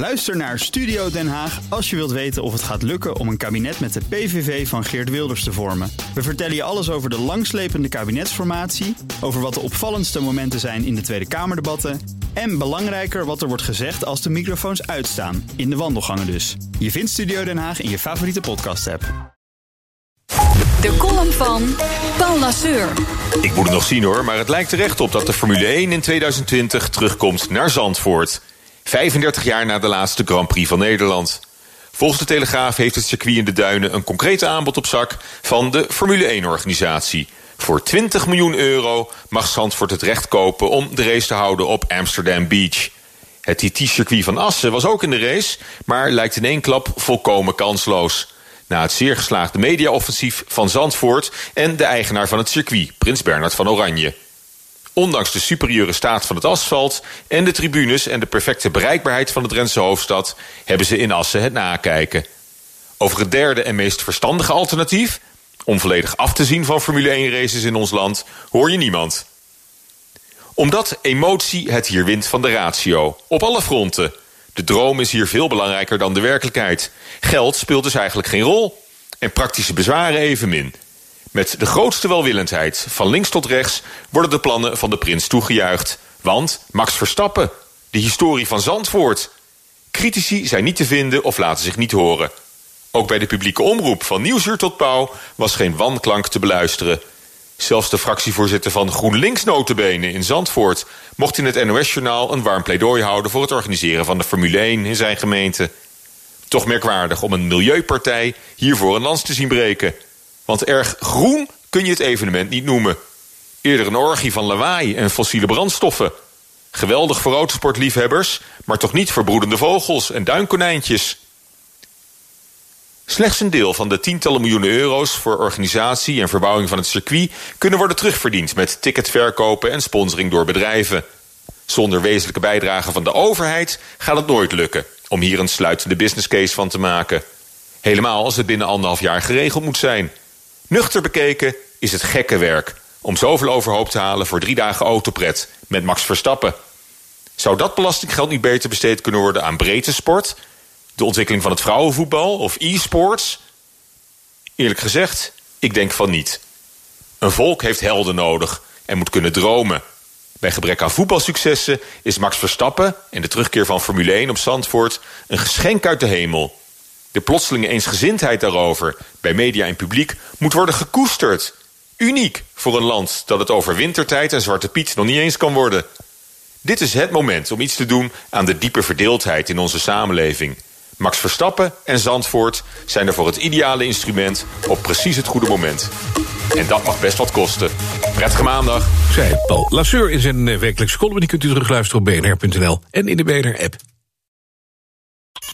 Luister naar Studio Den Haag als je wilt weten of het gaat lukken om een kabinet met de PVV van Geert Wilders te vormen. We vertellen je alles over de langslepende kabinetsformatie, over wat de opvallendste momenten zijn in de Tweede Kamerdebatten en belangrijker wat er wordt gezegd als de microfoons uitstaan, in de wandelgangen dus. Je vindt Studio Den Haag in je favoriete podcast-app. De column van Paul Lasseur. Ik moet het nog zien hoor, maar het lijkt er echt op dat de Formule 1 in 2020 terugkomt naar Zandvoort. 35 jaar na de laatste Grand Prix van Nederland. Volgens de Telegraaf heeft het circuit in de Duinen een concreet aanbod op zak van de Formule 1-organisatie. Voor 20 miljoen euro mag Zandvoort het recht kopen om de race te houden op Amsterdam Beach. Het TT-circuit van Assen was ook in de race, maar lijkt in één klap volkomen kansloos. Na het zeer geslaagde mediaoffensief van Zandvoort en de eigenaar van het circuit, Prins Bernhard van Oranje. Ondanks de superieure staat van het asfalt en de tribunes en de perfecte bereikbaarheid van de Drentse hoofdstad hebben ze in Assen het nakijken. Over het derde en meest verstandige alternatief, om volledig af te zien van Formule 1 races in ons land, hoor je niemand. Omdat emotie het hier wint van de ratio, op alle fronten. De droom is hier veel belangrijker dan de werkelijkheid. Geld speelt dus eigenlijk geen rol. En praktische bezwaren evenmin. Met de grootste welwillendheid, van links tot rechts, worden de plannen van de prins toegejuicht. Want Max Verstappen, de historie van Zandvoort. Critici zijn niet te vinden of laten zich niet horen. Ook bij de publieke omroep, van Nieuwsuur tot Pauw, was geen wanklank te beluisteren. Zelfs de fractievoorzitter van GroenLinks notenbenen in Zandvoort... mocht in het NOS-journaal een warm pleidooi houden... voor het organiseren van de Formule 1 in zijn gemeente. Toch merkwaardig om een milieupartij hiervoor een lans te zien breken. Want erg groen kun je het evenement niet noemen. Eerder een orgie van lawaai en fossiele brandstoffen. Geweldig voor autosportliefhebbers, maar toch niet voor broedende vogels en duinkonijntjes... Slechts een deel van de tientallen miljoenen euro's voor organisatie en verbouwing van het circuit kunnen worden terugverdiend met ticketverkopen en sponsoring door bedrijven. Zonder wezenlijke bijdrage van de overheid gaat het nooit lukken om hier een sluitende business case van te maken. Helemaal als het binnen anderhalf jaar geregeld moet zijn. Nuchter bekeken is het gekke werk om zoveel overhoop te halen voor drie dagen autopret met Max Verstappen. Zou dat belastinggeld niet beter besteed kunnen worden aan breedte sport de ontwikkeling van het vrouwenvoetbal of e-sports? Eerlijk gezegd, ik denk van niet. Een volk heeft helden nodig en moet kunnen dromen. Bij gebrek aan voetbalsuccessen is Max Verstappen en de terugkeer van Formule 1 op Zandvoort een geschenk uit de hemel. De plotselinge eensgezindheid daarover bij media en publiek moet worden gekoesterd. Uniek voor een land dat het over wintertijd en Zwarte Piet nog niet eens kan worden. Dit is het moment om iets te doen aan de diepe verdeeldheid in onze samenleving. Max Verstappen en Zandvoort zijn er voor het ideale instrument op precies het goede moment. En dat mag best wat kosten. Prettige maandag. Zij Paul Lasseur in zijn eh, wekelijkse column. Die kunt u terugluisteren op bnr.nl en in de BNR-app.